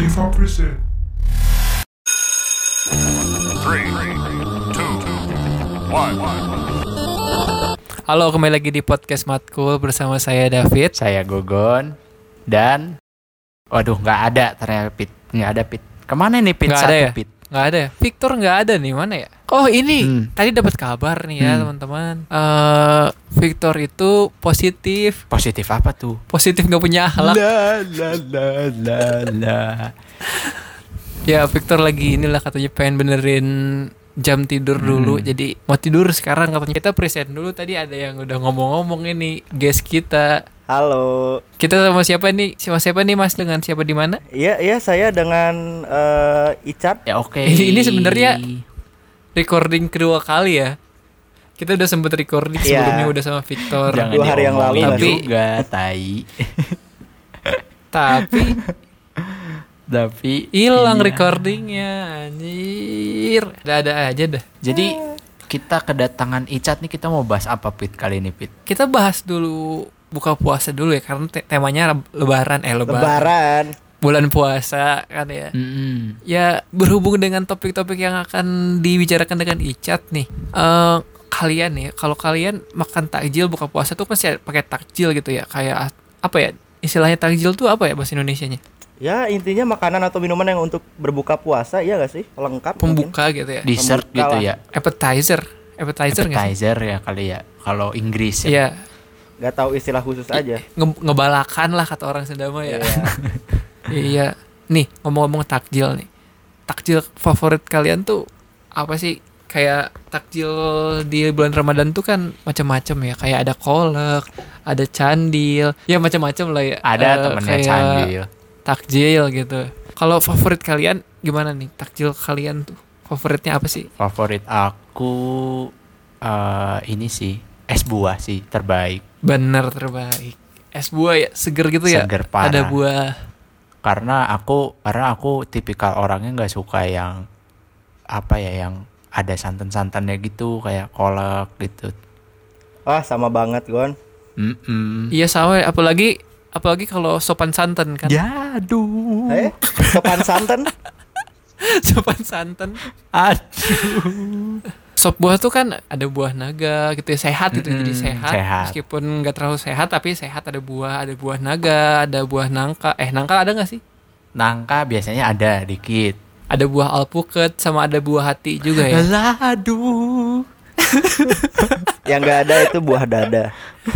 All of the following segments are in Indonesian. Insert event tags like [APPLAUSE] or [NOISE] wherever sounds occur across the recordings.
Diva present. Three, two, one. Halo, kembali lagi di podcast Matkul bersama saya David. Saya Gogon dan waduh nggak ada ternyata Pit nggak ada Pit ke mana nih Pit Nggak satu ada ya? Pit Nggak ada ya? Victor nggak ada nih, mana ya? Oh ini, Hmm. tadi dapat kabar nih ya Hmm. teman-teman. Eh Victor itu positif, positif apa tuh positif nggak punya akhlak. la la la la la Ya Victor lagi inilah katanya pengen benerin jam tidur dulu. Hmm. Jadi mau tidur sekarang katanya kita present dulu. Tadi ada yang udah ngomong-ngomong ini guest kita. Halo. Kita sama siapa nih? Sama siapa nih Mas? Dengan siapa di mana? Iya, iya saya dengan eh, Icat. ya oke Ini- ini sebenarnya recording kedua kali ya. Kita udah sempet recording Iya. sebelumnya udah sama Victor. jangan Dua hari yang lalu Tapi- juga tai [LAUGHS] Tapi tapi hilang iya. recordingnya anjir. Ada-ada aja dah. jadi kita kedatangan Icat nih kita mau bahas apa Pit kali ini Pit Kita bahas dulu buka puasa dulu ya karena te- temanya lebaran eh lebaran. Lebaran. Bulan puasa kan ya. Mm-mm. Ya berhubung dengan topik-topik yang akan dibicarakan dengan Icat nih. eh kalian nih kalau kalian makan takjil buka puasa tuh pasti pakai takjil gitu ya. Kayak apa ya? Istilahnya takjil tuh apa ya bahasa Indonesianya? Ya intinya makanan atau minuman yang untuk berbuka puasa, iya gak sih? Lengkap. mungkin. Pembuka gitu ya. dessert Pembuka gitu lah. ya Appetizer. Appetizer appetizer ya kali ya kalau Inggris ya Iya. Gak tahu istilah khusus aja. Nge- ngebalakan lah kata orang Sunda mah ya. Iya. [LAUGHS] iya. Nih, ngomong-ngomong takjil nih. Takjil favorit kalian tuh apa sih? Kayak takjil di bulan Ramadan tuh kan macam-macam ya. Kayak ada kolak, ada candil, ya macam-macam lah ya. ada Eh, temennya kayak candil Takjil gitu. Kalau favorit kalian gimana nih? Takjil kalian tuh favoritnya apa sih? favorit aku eh ini sih es buah sih terbaik Bener terbaik. Es buah ya, seger gitu ya. Seger parah. Ada buah. karena aku karena aku tipikal orangnya nggak suka yang apa ya yang ada santan-santannya gitu kayak kolak gitu Wah sama banget Gon. Mm-mm. Iya sama, apalagi apalagi kalau sopan santan kan. ya aduh Eh, sopan santan. [LAUGHS] sopan santan. aduh Sop buah tuh kan ada buah naga gitu ya, sehat gitu jadi Mm-mm, sehat. sehat. Meskipun nggak terlalu sehat tapi sehat ada buah, ada buah naga, ada buah nangka. Eh nangka ada nggak sih? nangka biasanya ada dikit Ada buah alpukat sama ada buah hati juga ya. Lah, aduh [LAUGHS] yang gak ada itu buah dada. [LAUGHS]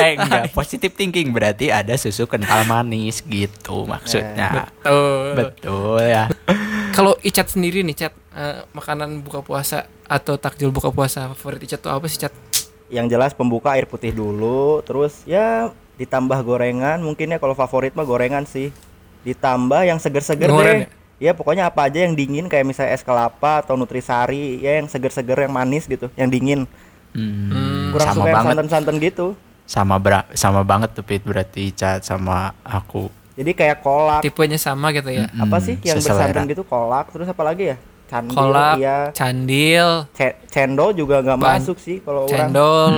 eh enggak positive thinking berarti ada susu kental manis gitu maksudnya Tuh. betul ya Kalau Icat sendiri nih, Cat, eh, makanan buka puasa atau takjil buka puasa favorit Icat tuh apa sih, Cat? Yang jelas pembuka air putih dulu, terus ya ditambah gorengan. Mungkin ya kalau favorit mah gorengan sih. Ditambah yang seger-seger deh. Ya pokoknya apa aja yang dingin kayak misalnya es kelapa atau nutrisari ya yang seger-seger yang manis gitu, yang dingin. Hmm, Kurang sama suka yang banget santan-santan gitu. sama bra sama banget tuh Pit berarti cat sama aku Jadi kayak kolak. Tipenya sama gitu ya. Mm-mm, apa sih yang seselera. bersantan gitu kolak terus apa lagi ya candil Kolak, iya candil, Ce- cendol juga nggak masuk sih kalau orang cendol.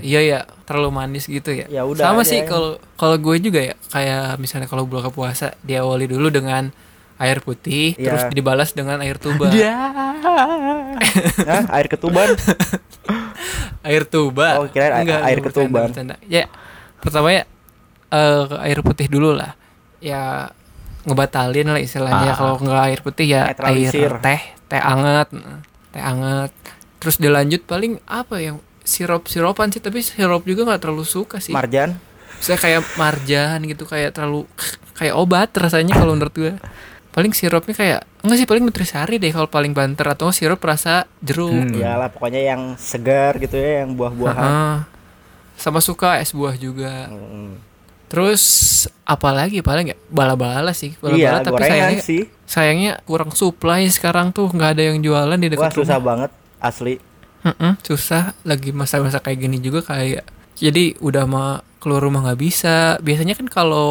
Iya ya, terlalu manis gitu ya. Ya udah Sama aja sih ya. kalau kalau gue juga ya, kayak misalnya kalau buka puasa diawali dulu dengan air putih, Iya. terus dibalas dengan air tuba. Ya. [LAUGHS] Hah, air ketuban Air tuba. Oh, kirain a- Enggak, air ketuban. bercanda, bercanda. Ya, pertama ya eh, air putih dulu lah. Ya ngebatalin lah istilahnya Ah. kalau nggak air putih ya air teh, teh anget, teh anget. Terus dilanjut paling apa yang sirup-sirupan sih tapi sirup juga nggak terlalu suka sih. marjan saya kayak marjan gitu kayak terlalu kayak obat rasanya kalau menurut gue paling sirupnya kayak enggak sih paling nutrisari deh kalau paling banter atau sirup rasa jeruk. Hmm. iyalah pokoknya yang segar gitu ya yang buah-buahan. Sama suka es buah juga. Hmm. terus apalagi paling ya? Bala-bala sih bala-bala. Iya tapi sayangnya sih. sayangnya kurang supply sekarang tuh nggak ada yang jualan di wah dekat susah rumah. banget asli. Mm-mm, susah. Lagi masa-masa kayak gini juga kayak jadi udah mah keluar rumah nggak bisa biasanya kan kalau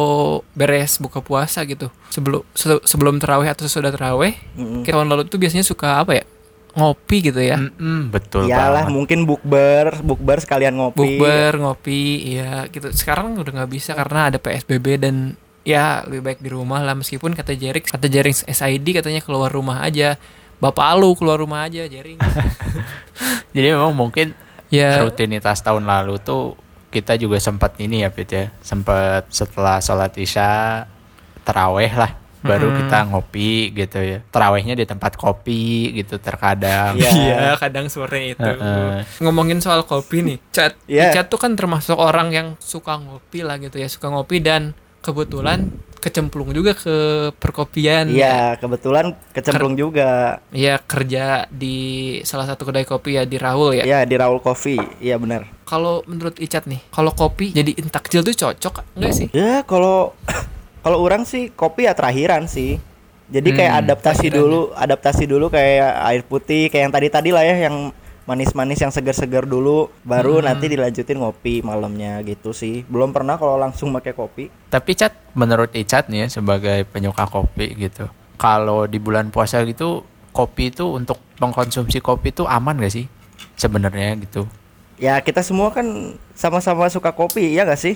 beres buka puasa gitu sebelum se- sebelum terawih atau sesudah terawih Mm-mm. kayak tahun lalu tuh biasanya suka apa ya ngopi gitu ya. Mm-mm, betul Iyalah banget. mungkin bukber, bukber sekalian ngopi. Bukber, ngopi, iya gitu. Sekarang udah nggak bisa karena ada PSBB dan ya lebih baik di rumah lah meskipun kata Jerix, kata Jerix SID katanya keluar rumah aja. Bapak lu keluar rumah aja, Jering. [LAUGHS] Jadi memang mungkin ya, rutinitas tahun lalu tuh kita juga sempat ini ya Pit ya sempat setelah sholat isya teraweh lah baru Mm-mm. kita ngopi gitu ya terawehnya di tempat kopi gitu terkadang Iya. iya kadang sore itu. Heeh. Ngomongin soal kopi nih, Chat. Iya. Chat tuh kan termasuk orang yang suka ngopi lah gitu ya, suka ngopi dan kebetulan kecemplung juga ke perkopian. Iya, kebetulan kecemplung juga. Iya kerja di salah satu kedai kopi ya di Raul ya. Iya, di Raul Coffee. Iya benar. Kalau menurut Icat nih, kalau kopi jadi takjil tuh cocok enggak sih? Ya, kalau [LAUGHS] kalau orang sih kopi ya terakhiran sih. Jadi kayak Hmm, adaptasi dulu, adaptasi dulu kayak air putih kayak yang tadi-tadi lah ya yang manis-manis yang segar-segar dulu baru Hmm. nanti dilanjutin ngopi malamnya gitu sih. Belum pernah kalau langsung pakai kopi. tapi Cat menurut Icat nih ya sebagai penyuka kopi gitu kalau di bulan puasa gitu kopi itu untuk mengkonsumsi kopi itu aman gak sih sebenarnya gitu Ya, kita semua kan sama-sama suka kopi, ya gak sih?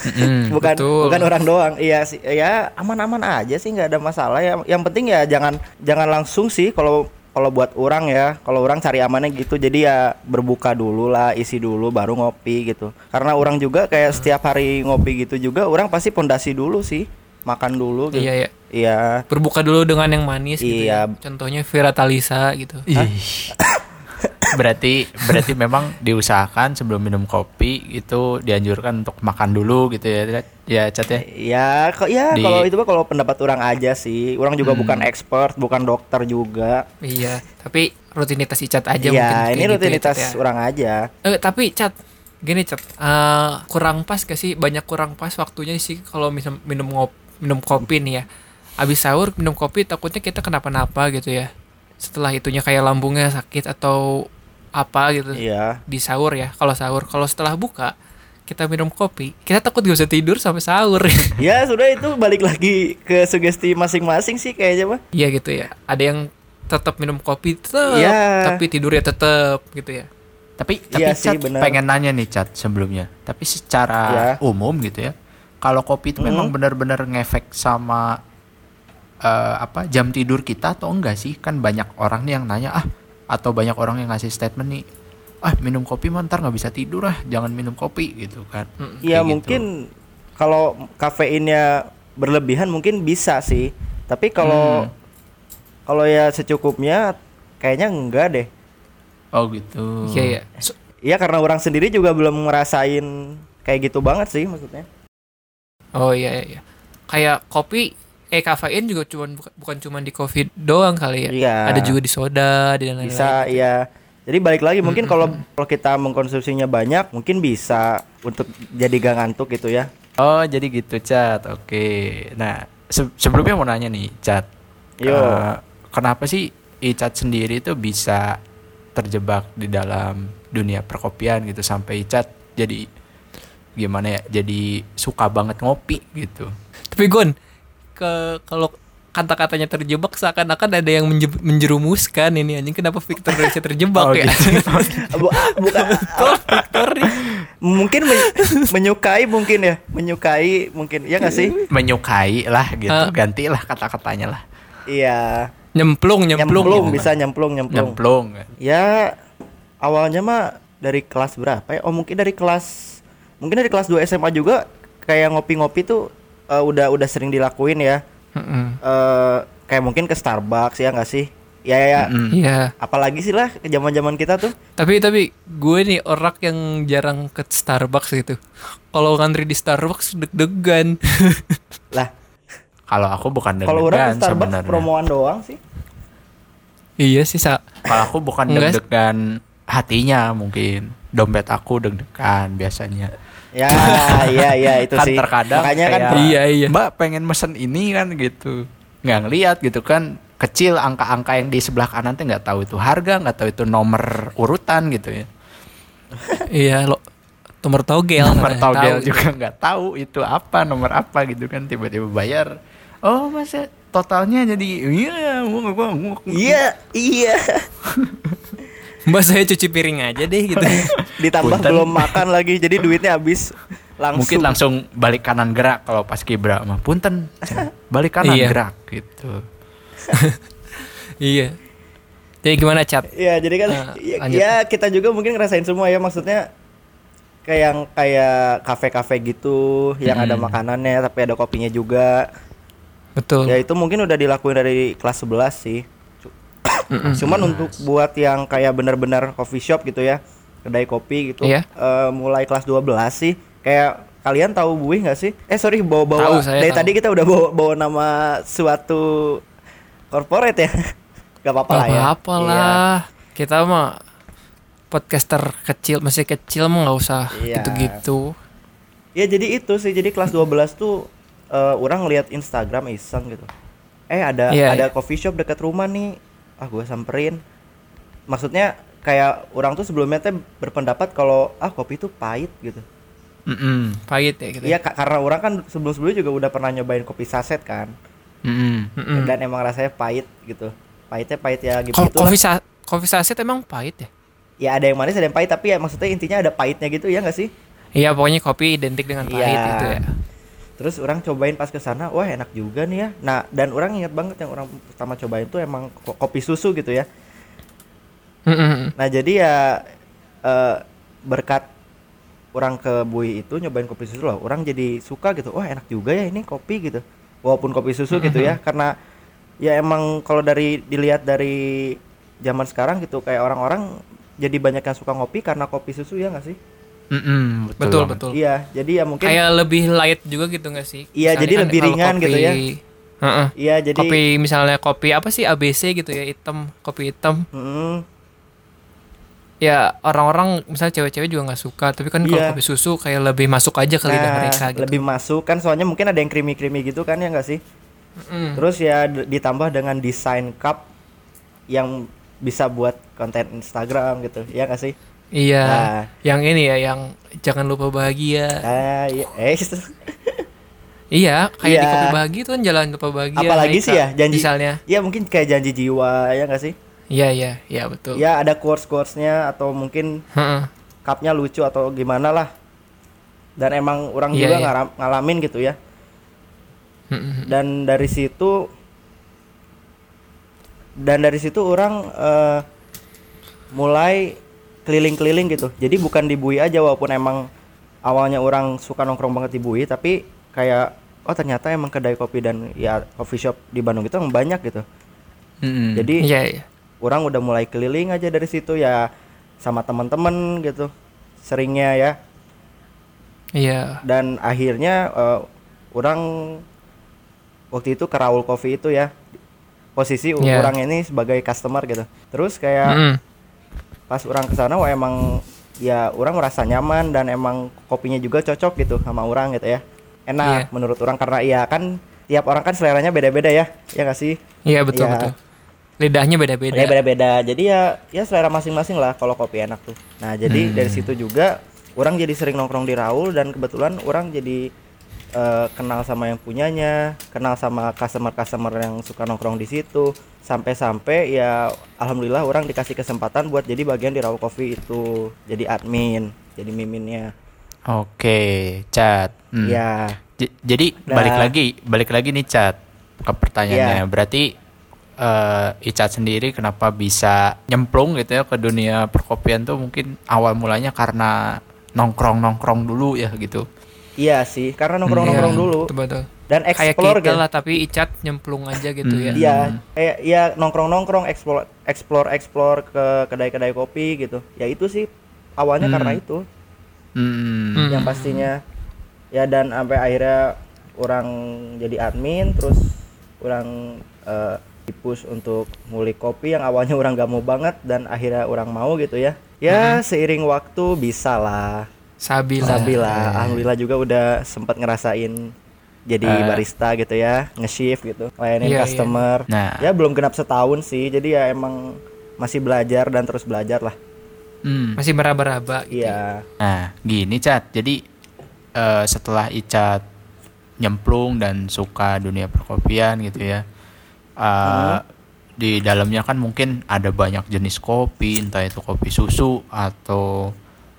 Mm-mm. [LAUGHS] bukan betul. bukan orang doang iya sih ya aman-aman aja sih nggak ada masalah ya yang penting ya jangan jangan langsung sih kalau kalau buat orang ya kalau orang cari amannya gitu jadi ya berbuka dulu lah isi dulu baru ngopi gitu karena orang juga kayak setiap hari ngopi gitu juga orang pasti pondasi dulu sih makan dulu gitu Iya ya. iya Berbuka dulu dengan yang manis gitu Iya. ya. Contohnya Vira Talisa gitu. Ih. Berarti berarti memang diusahakan sebelum minum kopi itu dianjurkan untuk makan dulu gitu ya Cat? ya Cat ya ya kok ya Di- kalau itu mah kalau pendapat orang aja sih orang juga bukan expert bukan dokter juga Iya, tapi rutinitas Icat aja mungkin. Iya kayak ini gitu ya, rutinitas Cat, ya. orang aja Eh, tapi Cat, gini Cat, eh, kurang pas gak sih? Banyak kurang pas waktunya sih kalau misal minum ngop, minum kopi nih ya. Abis sahur minum kopi takutnya kita kenapa-napa gitu ya. Setelah itunya kayak lambungnya sakit atau apa gitu iya di sahur ya. Kalau sahur, kalau setelah buka kita minum kopi, kita takut gak bisa tidur sampai sahur. [LAUGHS] Ya sudah itu balik lagi ke sugesti masing-masing sih kayaknya mah. Iya gitu ya. Ada yang tetap minum kopi tetap, Iya. tapi tidurnya tetap gitu ya. tapi tapi Iya sih, Cat pengen nanya nih Cat sebelumnya tapi secara Ya. umum gitu ya kalau kopi itu memang Mhm. benar-benar ngefek sama eh, apa jam tidur kita atau enggak sih kan banyak orang nih yang nanya ah atau banyak orang yang ngasih statement nih ah minum kopi mah ntar nggak bisa tidur ah jangan minum kopi gitu kan. Iya Kayak mungkin kalau kafeinnya berlebihan mungkin bisa sih. Tapi kalau Hmm. kalau ya secukupnya kayaknya enggak deh. oh gitu Iya ya. So- Iya karena orang sendiri juga belum ngerasain kayak gitu banget sih maksudnya. oh iya iya. iya. Kayak kopi eh kafein juga cuman bukan, cuma di kopi doang kali ya. Iya. Ada juga di soda, di dan lain-lain. Bisa iya. Jadi balik lagi mungkin kalau kalau kita mengkonsumsinya banyak mungkin bisa untuk jadi gak ngantuk gitu ya. oh jadi gitu Cat oke nah se- sebelumnya mau nanya nih Cat Yo. Eh, kenapa sih Icat sendiri tuh bisa terjebak di dalam dunia perkopian gitu sampai Icat jadi gimana ya jadi suka banget ngopi gitu Tapi Gon, ke kalau kata-katanya terjebak seakan-akan ada yang menje- menjerumuskan ini. Anjing kenapa Victor bisa terjebak Oh, ya? gitu. [LAUGHS] Bu- bukan. Victor mungkin men- menyukai mungkin ya. Menyukai mungkin. Ya nggak sih? Menyukai lah gitu. Ah. gantilah kata-katanya lah. Iya. Nyemplung, nyemplung. nyemplung gitu. bisa nyemplung nyemplung. Nyemplung. Ya awalnya mah dari kelas berapa ya? Oh mungkin dari kelas mungkin dari kelas 2 SMA juga kayak ngopi-ngopi tuh eh, udah udah sering dilakuin ya Mm-mm. eh kayak mungkin ke Starbucks ya nggak sih ya ya, ya. Iya. apalagi sih lah ke zaman-zaman kita tuh Tapi tapi gue nih orang yang jarang ke Starbucks gitu. Kalau ngantri di Starbucks deg-degan. [LAUGHS] lah kalau aku bukan kalau orang deg-degan ke Starbucks sebenarnya promoan doang sih iya sih sa. kalau aku bukan deg-degan hatinya mungkin dompet aku deg-degan biasanya ya iya iya [LAUGHS] itu kan sih terkadang makanya kan kayak, Iya, iya. mbak pengen mesen ini kan gitu nggak ngeliat gitu kan kecil angka-angka yang di sebelah kanan tuh nggak tahu itu harga nggak tahu itu nomor urutan gitu ya [LAUGHS] iya lo nomor togel. nomor togel tahu. juga nggak tahu itu apa nomor apa gitu kan tiba-tiba bayar Oh masa totalnya jadi iya gua gua gua Iya, iya. [LAUGHS] Mbak saya cuci piring aja deh gitu. [LAUGHS] Ditambah Punten. belum makan lagi, jadi duitnya habis langsung. mungkin langsung balik kanan gerak kalau pas kibra mah punten balik kanan Iya. gerak gitu [LAUGHS] iya. Jadi gimana cat? Iya, jadi kan Nah, ya, ya, kita juga mungkin ngerasain semua ya maksudnya kayak yang kayak kafe-kafe gitu yang ada makanannya tapi ada kopinya juga. Betul. Ya itu mungkin udah dilakuin dari kelas 11 sih. Cu- Cuman untuk buat yang kayak benar-benar coffee shop gitu ya, kedai kopi gitu, Iya. eh, mulai kelas 12 sih. Kayak kalian tahu Buih nggak sih? Eh sorry bawa-bawa Tahu, saya dari tahu. tadi kita udah bawa, bawa nama suatu corporate ya. [LAUGHS] Gak apa-apa lah ya. apa-apa Iya. lah. Kita mah podcaster kecil masih kecil mah nggak usah Iya. gitu-gitu. Ya jadi itu sih jadi kelas 12 tuh eh, orang lihat Instagram iseng gitu. Eh ada Iya, ada iya. coffee shop dekat rumah nih. Ah gue samperin. Maksudnya kayak orang tuh sebelumnya teh berpendapat kalau ah kopi itu pahit gitu. Mm-mm. Pahit ya gitu. Iya ka- karena orang kan sebelum-sebelumnya juga udah pernah nyobain kopi saset kan. Mm-mm. Mm-mm. Dan emang rasanya pahit gitu. Pahitnya pahit ya gitu. Kopi sa kopi saset emang pahit ya? Ya ada yang manis ada yang pahit tapi ya maksudnya intinya ada pahitnya gitu ya nggak sih? Iya pokoknya kopi identik dengan pahit Iya. gitu ya. Terus orang cobain pas ke sana, wah enak juga nih ya. Nah, dan orang ingat banget yang orang pertama cobain tuh emang ko- kopi susu gitu ya. Nah, jadi ya eh, berkat orang ke Bui itu nyobain kopi susu loh, orang jadi suka gitu. Wah, enak juga ya ini kopi gitu. Walaupun kopi susu gitu ya, karena ya emang kalau dari dilihat dari zaman sekarang gitu kayak orang-orang jadi banyak yang suka ngopi karena kopi susu ya nggak sih? Mm-mm, Betul banget. betul. Iya, jadi ya mungkin Kayak lebih light juga gitu gak sih? Iya, Misalnya jadi lebih kalau ringan gitu ya. Heeh. iya jadi Kopi misalnya kopi apa sih ABC gitu ya hitam kopi hitam Mm, ya orang-orang misalnya cewek-cewek juga nggak suka tapi kan kalau Iya. kopi susu kayak lebih masuk aja ke lidah nah, mereka gitu lebih masuk kan soalnya mungkin ada yang creamy-creamy gitu kan ya nggak sih? Mm. Terus ya d- ditambah dengan desain cup yang bisa buat konten Instagram gitu, ya nggak sih? Iya Nah. yang ini ya yang jangan lupa bahagia Ah, iya, eh, [LAUGHS] iya kayak di Iya. kopi bahagia tuh kan jangan lupa bahagia apalagi Hai, sih ya janji, misalnya ya mungkin kayak janji jiwa ya nggak sih? iya iya iya betul Ya ada quotesnya atau mungkin Heeh. cupnya lucu atau gimana lah. Dan emang orang Iya, juga iya. ngalamin gitu ya. Dan dari situ dan dari situ orang eh, mulai keliling-keliling gitu. Jadi bukan di Bui aja walaupun emang awalnya orang suka nongkrong banget di Bui tapi kayak oh ternyata emang kedai kopi dan ya coffee shop di Bandung itu emang banyak gitu. Mm-mm. Jadi iya iya orang udah mulai keliling aja dari situ ya sama teman-teman gitu. Seringnya ya iya dan akhirnya eh, orang waktu itu ke Raul Coffee itu ya posisi Iya. orang ini sebagai customer gitu terus kayak Mm-mm. Pas orang ke sana wah emang ya orang merasa nyaman dan emang kopinya juga cocok gitu sama orang gitu ya enak Iya. menurut orang karena ya kan tiap orang kan seleranya beda-beda ya ya nggak sih iya betul Iya. betul lidahnya beda-beda Ya beda-beda. Jadi ya ya selera masing-masing lah kalau kopi enak tuh. Nah, jadi dari situ juga orang jadi sering nongkrong di Raul dan kebetulan orang jadi eh, kenal sama yang punyanya, kenal sama customer-customer yang suka nongkrong di situ. Sampai-sampai ya alhamdulillah orang dikasih kesempatan buat jadi bagian di Raul Coffee itu. Jadi admin, jadi miminnya. Oke, chat. Hmm. Ya. J- jadi Nah. balik lagi, balik lagi nih chat ke pertanyaannya. Iya. Berarti eh Icat sendiri kenapa bisa nyemplung gitu ya ke dunia perkopian tuh mungkin awal mulanya karena nongkrong nongkrong dulu ya gitu. Iya sih, karena nongkrong-nongkrong Iya, dulu betul, betul. dan kayak explore kita gitu. lah tapi Icat nyemplung aja gitu ya Iya, kayak ya nongkrong-nongkrong, explore, explore, explore ke kedai-kedai kopi gitu. Ya itu sih awalnya Hmm. karena itu, Hmm. Hmm. yang pastinya. Ya dan sampai akhirnya orang jadi admin, terus orang eh, dipush untuk ngulik kopi yang awalnya orang gak mau banget dan akhirnya orang mau gitu ya. Ya seiring waktu bisa lah, Sabila Sabila. Alhamdulillah juga udah sempat ngerasain jadi Eh. barista gitu ya, nge-shift gitu, layanin Iya, iya. customer. Nah. Ya belum genap setahun sih, jadi ya emang masih belajar dan terus belajar lah. Hmm. masih meraba-raba gitu. Iya. Nah, gini Cat. Jadi eh, setelah Icat nyemplung dan suka dunia perkopian gitu ya. Uh, Di dalamnya kan mungkin ada banyak jenis kopi, entah itu kopi susu atau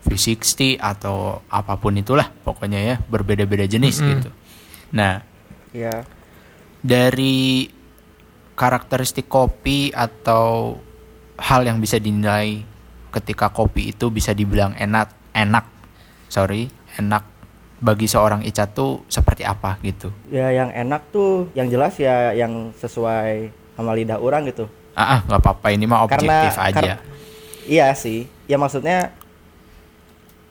V60 atau apa pun itulah pokoknya ya berbeda-beda jenis Mm-mm. gitu. Nah, Iya. dari karakteristik kopi atau hal yang bisa dinilai ketika kopi itu bisa dibilang enak enak sorry enak bagi seorang Ica tuh seperti apa gitu Ya yang enak tuh yang jelas ya yang sesuai sama lidah orang gitu. ah ah, nggak apa-apa ini mah Karena- objektif aja kar- Iya sih. Ya maksudnya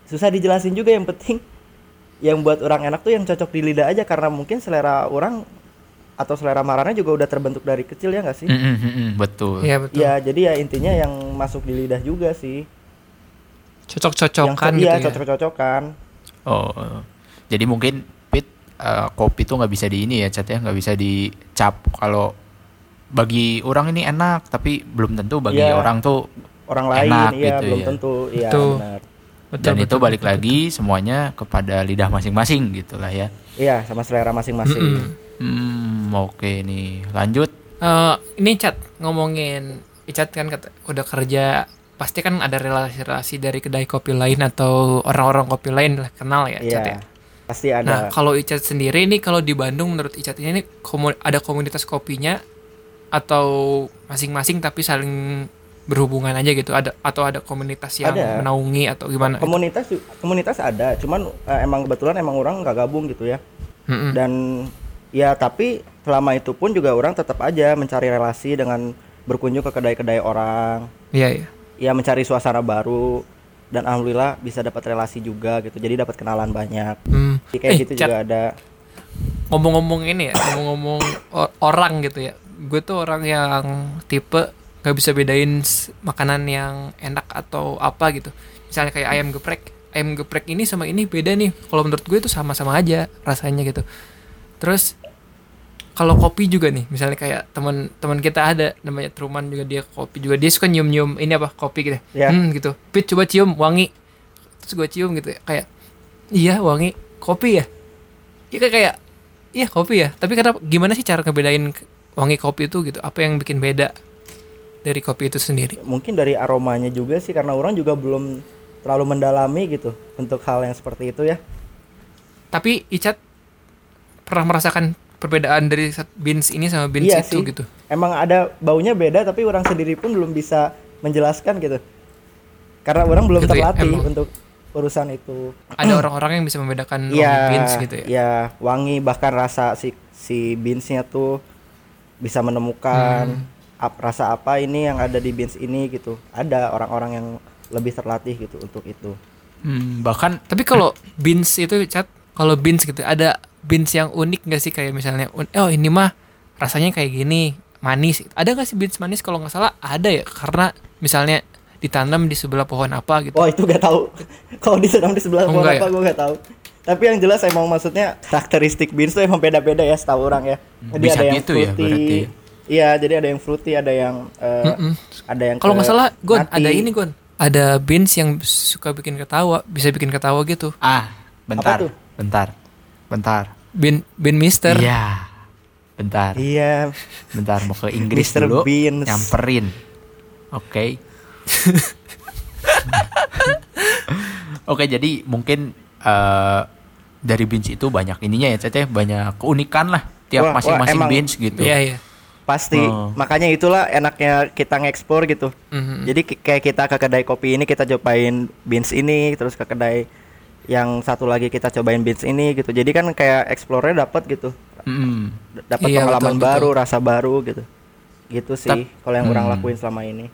susah dijelasin juga yang penting yang buat orang enak tuh yang cocok di lidah aja karena mungkin selera orang atau selera marahnya juga udah terbentuk dari kecil ya nggak sih? Mm, mm, mm, mm, betul Iya betul. Ya jadi ya intinya yang masuk di lidah juga sih. Cocok-cocokan yang, gitu iya, ya. cocok-cocokan. oh jadi mungkin pit eh, kopi tuh nggak bisa di ini ya cat ya nggak bisa dicap kalau bagi orang ini enak tapi belum tentu bagi Iya. orang tuh Orang lain Enak iya gitu belum ya. tentu. Iya Betul. benar. Betul, dan betul, itu balik betul, lagi semuanya kepada lidah masing-masing gitulah ya Iya sama selera masing-masing. Mm-mm. Hmm, oke nih. Lanjut. Eh, ini chat ngomongin Icat kan kata, udah kerja pasti kan ada relasi-relasi dari kedai kopi lain atau orang-orang kopi lain lah kenal ya Icat ya. Pasti Nah ada. kalau Icat sendiri nih kalau di Bandung menurut Icat ini komu- ada komunitas kopinya atau masing-masing tapi saling berhubungan aja gitu ada atau ada komunitas yang Ada. menaungi atau gimana? komunitas ju- komunitas ada, cuman eh, emang kebetulan emang orang nggak gabung gitu ya. Mm-mm. Dan ya tapi selama itu pun juga orang tetap aja mencari relasi dengan berkunjung ke kedai-kedai orang, Iya iya. ya mencari suasana baru dan alhamdulillah bisa dapat relasi juga gitu. Jadi dapat kenalan banyak. Hmm. Jadi kayak Eh, gitu Cat, juga ada. ngomong-ngomong ini ya ngomong-ngomong orang gitu ya gue tuh orang yang tipe nggak bisa bedain makanan yang enak atau apa gitu. Misalnya kayak ayam geprek ayam geprek ini sama ini beda nih. Kalau menurut gue itu sama-sama aja rasanya gitu. Terus kalau kopi juga nih misalnya kayak teman-teman kita ada namanya Truman juga dia kopi juga. Dia suka nyium-nyium ini apa kopi gitu Ya. hmm gitu. Pit coba cium wangi. Terus gue cium gitu ya kayak iya wangi. Kopi ya? Iya kayak- kayak iya kopi ya. Tapi kenapa gimana sih cara ngebedain wangi kopi itu gitu? Apa yang bikin beda dari kopi itu sendiri Mungkin dari aromanya juga sih karena orang juga belum terlalu mendalami gitu untuk hal yang seperti itu ya. tapi Icat pernah merasakan perbedaan dari beans ini sama beans Iya itu sih. gitu Emang ada baunya beda tapi orang sendiri pun belum bisa menjelaskan gitu. Karena orang belum Gitu ya, terlatih emang. untuk urusan itu. ada orang-orang yang bisa membedakan [CLEARS THROAT] wangi Iya, beans gitu ya Iya, wangi bahkan rasa si si beansnya tuh bisa menemukan Hmm. Ap- rasa apa ini yang ada di beans ini gitu. Ada orang-orang yang lebih terlatih gitu untuk itu. Hmm, bahkan tapi kalau beans itu Cat kalau beans gitu ada beans yang unik nggak sih kayak misalnya oh ini mah rasanya kayak gini manis ada nggak sih beans manis kalau nggak salah ada ya karena misalnya ditanam di sebelah pohon apa gitu Oh itu gak tahu. [LAUGHS] Kalau ditanam di sebelah Oh, pohon apa gue gak tahu. Tapi yang jelas emang maksudnya karakteristik beans tuh emang beda-beda ya setahu orang ya. Jadi Bisa ada yang gitu ya, fruity. berarti. Iya, jadi ada yang fruity, ada yang eh, Mm-mm. ada yang Kalau nggak ke salah, Gon, ada ini Gon. Ada beans yang suka bikin ketawa, bisa bikin ketawa gitu. ah, bentar. Bentar. Bentar. Bean bean mister. Iya. Bentar. Iya, Bentar mau ke Inggris Mr. dulu. Beans. Nyamperin. Oke. [LAUGHS] Oke, jadi mungkin eh, dari beans itu banyak ininya ya, Cece, banyak keunikan lah tiap masing-masing beans gitu. Iya, iya. Pasti. Oh. Makanya itulah enaknya kita ngekspor gitu. Mhm. Jadi kayak kita ke kedai kopi ini kita cobain beans ini, terus ke kedai yang satu lagi kita cobain beans ini gitu. Jadi kan kayak explore dapat gitu. Mm-mm. D- Dapat Iya, pengalaman betul, baru, rasa baru gitu. Gitu sih kalau yang orang Hmm. lakuin selama ini.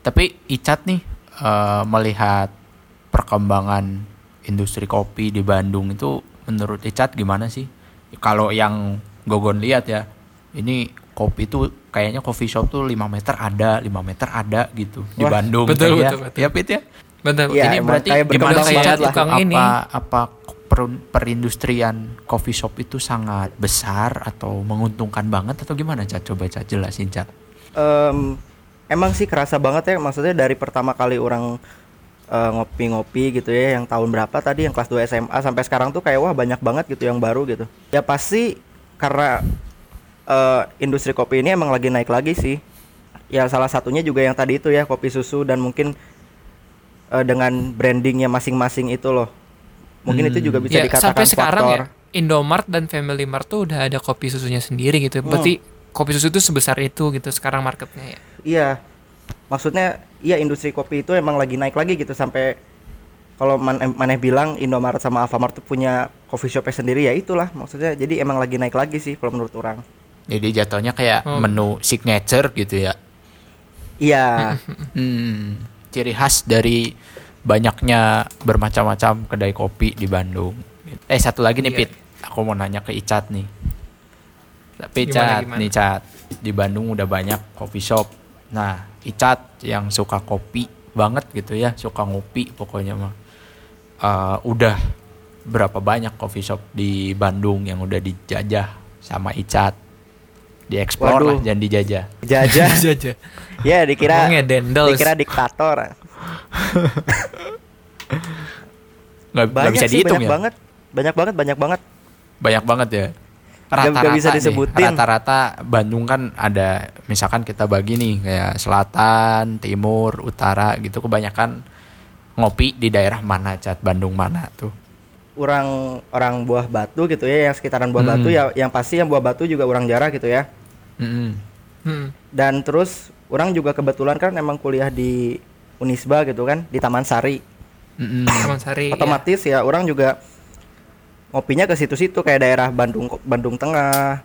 Tapi Icat nih eh, melihat perkembangan industri kopi di Bandung itu menurut Icat gimana sih? Kalau yang Gogon lihat ya, ini kopi itu kayaknya coffee shop tuh 5 meter ada, 5 meter ada gitu di Wah, Bandung betul, kayaknya. betul, betul. Ya Pit ya. Betul. Iya, ini emang berarti kayak gimana lah. Tukang ini. apa apa per- perindustrian coffee shop itu sangat besar atau menguntungkan banget atau gimana Cat? Coba Cat jelasin Cat. Em, emang sih kerasa banget ya maksudnya dari pertama kali orang eh, ngopi-ngopi gitu ya yang tahun berapa tadi yang kelas 2 SMA sampai sekarang tuh kayak wah banyak banget gitu yang baru gitu. Ya pasti karena eh, industri kopi ini emang lagi naik lagi sih. Ya salah satunya juga yang tadi itu ya kopi susu dan mungkin eh, dengan brandingnya masing-masing itu loh. Mungkin itu juga bisa ya, dikatakan sampai sekarang faktor. ya Indomart dan Family Mart tuh udah ada kopi susunya sendiri gitu. Berarti kopi susu itu sebesar itu gitu sekarang marketnya ya. Iya. Maksudnya iya industri kopi itu emang lagi naik lagi gitu sampai kalau man, maneh bilang Indomaret sama Alfamart tuh punya coffee shopnya sendiri ya itulah maksudnya jadi emang lagi naik lagi sih kalau menurut orang. Jadi jatuhnya kayak Oh. menu signature gitu ya. Iya. [LAUGHS] Hmm, ciri khas dari banyaknya bermacam-macam kedai kopi di Bandung. Eh satu lagi nih Iya. Pit, aku mau nanya ke Icat nih. Tapi Icat nih Cat, di Bandung udah banyak coffee shop. Nah, Icat yang suka kopi banget gitu ya, suka ngopi pokoknya mah. Eh, udah berapa banyak coffee shop di Bandung yang udah dijajah sama Icat? Dieksplor lah, jangan dijajah. Jajah. [LAUGHS] Aja. ya dikira dikira diktator. [LAUGHS] Nggak, Banyak bisa sih dihitung banyak ya? banget. Banyak banget, banyak banget. banyak banget ya nggak bisa disebutin. rata-rata Bandung kan ada misalkan kita bagi nih kayak selatan timur utara gitu kebanyakan ngopi di daerah mana cat Bandung mana tuh Orang orang buah batu gitu ya yang sekitaran buah Hmm. batu ya yang pasti yang buah batu juga orang jarah gitu ya. Mm-mm. Hmm. Dan terus orang juga kebetulan kan emang kuliah di Unisba gitu kan di Taman Sari. Mm-mm. [CLEARS THROAT] Taman Sari. ya. otomatis ya orang juga ngopinya ke situ-situ kayak daerah Bandung Bandung Tengah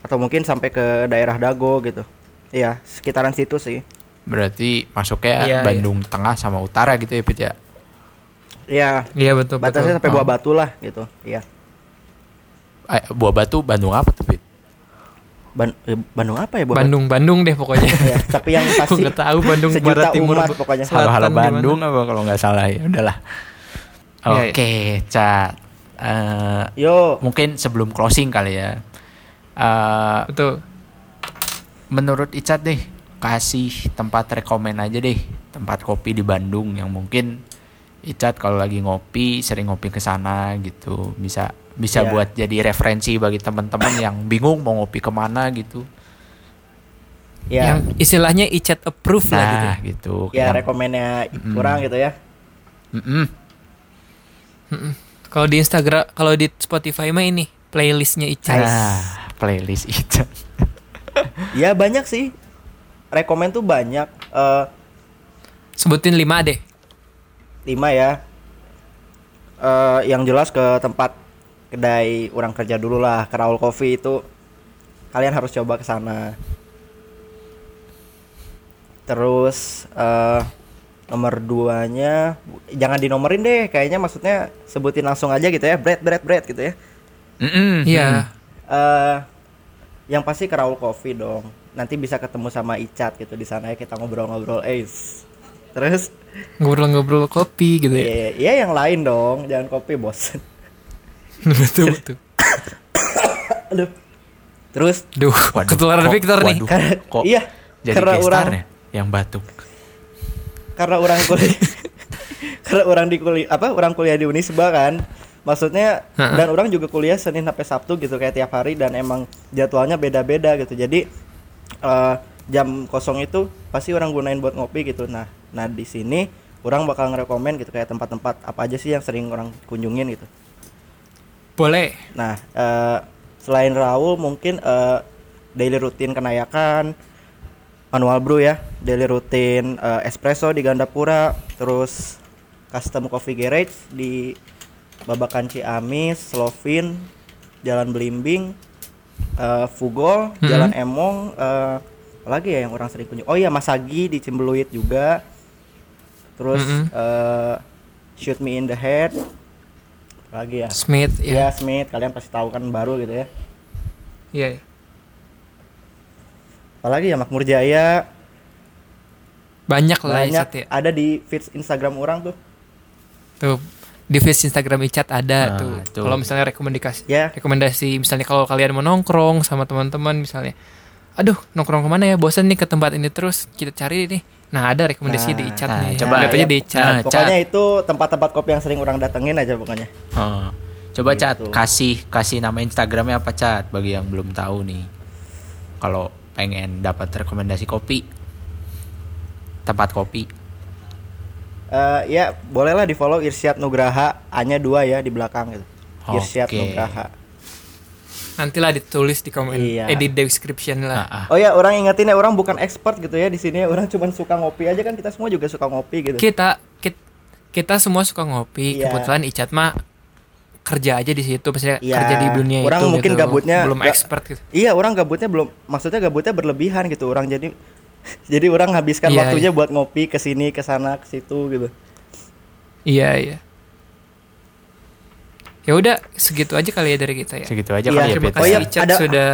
atau mungkin sampai ke daerah Dago gitu. Iya, sekitaran situ sih. berarti masuknya Iya, Bandung Tengah sama Utara gitu ya Pit ya Iya, Iya betul batasnya betul. sampai Oh. Buah Batu lah gitu. Iya. eh, Buah Batu Bandung apa tuh Pit Ban- eh, Bandung apa ya Buah Bandung Bandung deh pokoknya. [LAUGHS] Iya, tapi yang [LAUGHS] Aku pasti nggak tahu Bandung sejuta Barat Timur. umat pokoknya. Halo halo? Bandung apa kalau nggak salah ya udahlah Iya, oke cat Eh, Yo, mungkin sebelum closing kali ya Eh, Betul. menurut Icat deh kasih tempat rekomen aja deh tempat kopi di Bandung yang mungkin Icat kalau lagi ngopi sering ngopi ke sana gitu bisa bisa Iya. buat jadi referensi bagi teman-teman yang bingung mau ngopi ke mana gitu ya. Yang istilahnya iChat approve lah gitu. nah gitu Ya, Yang- rekomennya Mm-mm. kurang gitu ya. Mm-mm. Kalau di Instagram, kalau di Spotify mah ini playlistnya iChat. nah playlist Icat [LAUGHS] Ya banyak sih. Rekomen tuh banyak. Eh Sebutin 5 deh. lima ya eh yang jelas ke tempat kedai orang kerja dulu lah ke Raul Coffee itu kalian harus coba ke sana terus eh nomor duanya jangan dinomorin deh kayaknya maksudnya sebutin langsung aja gitu ya bread bread bread gitu ya. Iya. eh yang pasti ke Raul Coffee dong nanti bisa ketemu sama Icat gitu di sana ya kita ngobrol-ngobrol eh terus Ngobrol-ngobrol kopi gitu ya. Iya, iya yang lain dong, jangan kopi bos. [LAUGHS] betul betul. Aduh. Terus Duh, Waduh, ketularan kok- Victor nih. waduh, Karena- kok iya, jadi karena orang- ya yang batuk karena orang kuliah [LAUGHS] karena orang di kuliah apa orang kuliah di Unisba kan. Maksudnya Ha-ha. dan orang juga kuliah Senin sampai Sabtu gitu kayak tiap hari dan emang jadwalnya beda-beda gitu. Jadi eh, jam kosong itu pasti orang gunain buat ngopi gitu. Nah, nah di sini orang bakal ngerekomen gitu kayak tempat-tempat apa aja sih yang sering orang kunjungin gitu. Boleh. Nah, eh, selain Raul mungkin eh, daily rutin kenayakan manual brew ya, daily rutin eh, espresso di Gandapura, terus custom coffee garage di Babakan Ciamis, Slovin, Jalan Belimbing, Fugol, Mhm. Jalan Emong, apa lagi ya yang orang sering kunjung. Oh iya, Masagi di Cimbeluit juga. Terus Mhm. eh, Shoot Me in the Head. Lagi ya? Smith Ya ya. Smith, kalian pasti tahu kan baru gitu ya. Iya. iya. Apalagi ya Makmur Jaya, Banyak lah banyak ya. ada di feeds Instagram orang tuh. Tuh di feed Instagram iChat Nah, ada tuh. tuh. Kalau misalnya rekomendasi Ya. rekomendasi misalnya kalau kalian mau nongkrong sama teman-teman misalnya. Aduh, nongkrong ke mana ya? Bosan nih ke tempat ini terus. Kita cari nih. Nah, ada rekomendasi Nah, di chat nah, nih. coba Lihat aja ya. di chat. Nah, Pokoknya Cat. itu tempat-tempat kopi yang sering orang datengin aja pokoknya. Oh. Coba cat Gitu. kasih kasih nama Instagramnya apa cat bagi yang belum tahu nih. Kalau pengen dapat rekomendasi kopi, tempat kopi. Eh ya bolehlah di follow Irsyad Nugraha hanya dua ya di belakang gitu. Irsyad Oke. Nugraha. Nantilah ditulis di komen, Iya. eh di description Ah, lah. ah. Oh ya orang ingetin ya orang bukan expert gitu ya di sini orang cuma suka ngopi aja kan kita semua juga suka ngopi gitu. Kita kita, kita semua suka ngopi. Iya. Kebetulan Icat mah kerja aja di situ, maksudnya Iya. kerja di dunia Orang itu. mungkin gitu. gabutnya belum nggak- expert gitu. Iya orang gabutnya belum maksudnya gabutnya berlebihan gitu orang jadi [LAUGHS] jadi orang habiskan Iya, waktunya buat ngopi ke sini ke sana ke situ gitu. Iya, iya. Ya udah, segitu aja kali ya dari kita ya. Segitu aja Iya, kali ya Terima Pit. kasih Oh iya, Icat ada- sudah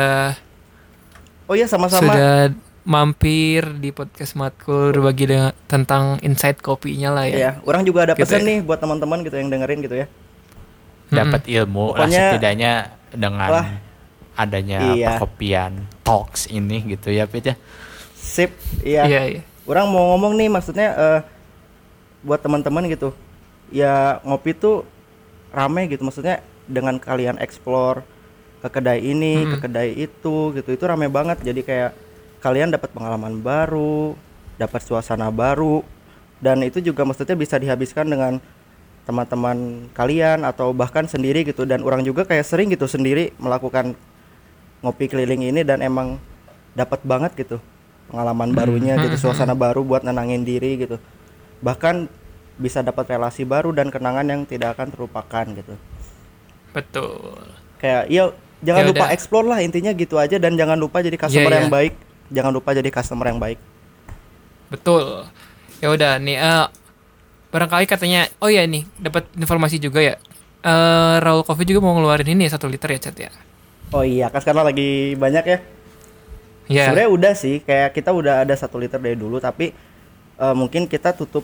Oh iya sama-sama. sudah mampir di podcast Matkul berbagi dengan, tentang insight kopinya lah ya. Iya, orang juga ada Gitu pesan ya. nih buat teman-teman gitu yang dengerin gitu ya. Dapat ilmu lah Pokoknya- setidaknya dengan Wah. adanya Iya. perkopian talks ini gitu ya Pit ya. Sip, iya. Iya, iya. Orang mau ngomong nih maksudnya eh, buat teman-teman gitu. Ya ngopi tuh rame gitu. Maksudnya dengan kalian explore ke kedai ini, ke kedai itu gitu. Itu rame banget. Jadi kayak kalian dapat pengalaman baru, dapat suasana baru dan itu juga maksudnya bisa dihabiskan dengan teman-teman kalian atau bahkan sendiri gitu. Dan orang juga kayak sering gitu sendiri melakukan ngopi keliling ini dan emang dapat banget gitu pengalaman barunya gitu suasana baru buat nenangin diri gitu. Bahkan bisa dapat relasi baru dan kenangan yang tidak akan terlupakan gitu Betul. kayak iya jangan Ya lupa explore lah intinya gitu aja dan jangan lupa jadi customer Iya, yang iya. baik jangan lupa jadi customer yang baik Betul. Ya udah nih eh barangkali katanya oh ya nih dapat informasi juga ya. Eh Raul Coffee juga mau ngeluarin ini ya, satu liter ya Chat ya. oh iya kan sekarang lagi banyak ya Ya. sebenarnya udah sih kayak kita udah ada satu liter dari dulu tapi eh, mungkin kita tutup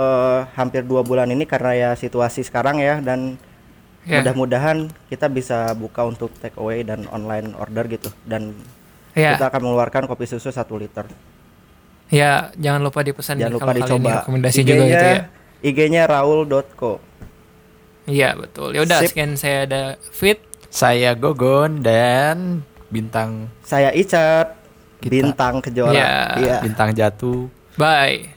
eh, hampir dua bulan ini karena ya situasi sekarang ya dan Ya. mudah-mudahan kita bisa buka untuk take away dan online order gitu dan Ya. kita akan mengeluarkan kopi susu satu liter Ya, jangan lupa dipesan jangan nih lupa dicoba rekomendasi juga gitu ya. IG-nya raul.co Iya, betul. Ya udah sekian saya ada Fit. Saya Gogon dan bintang saya Icat Kita. bintang kejora Iya. Iya. bintang jatuh Bye.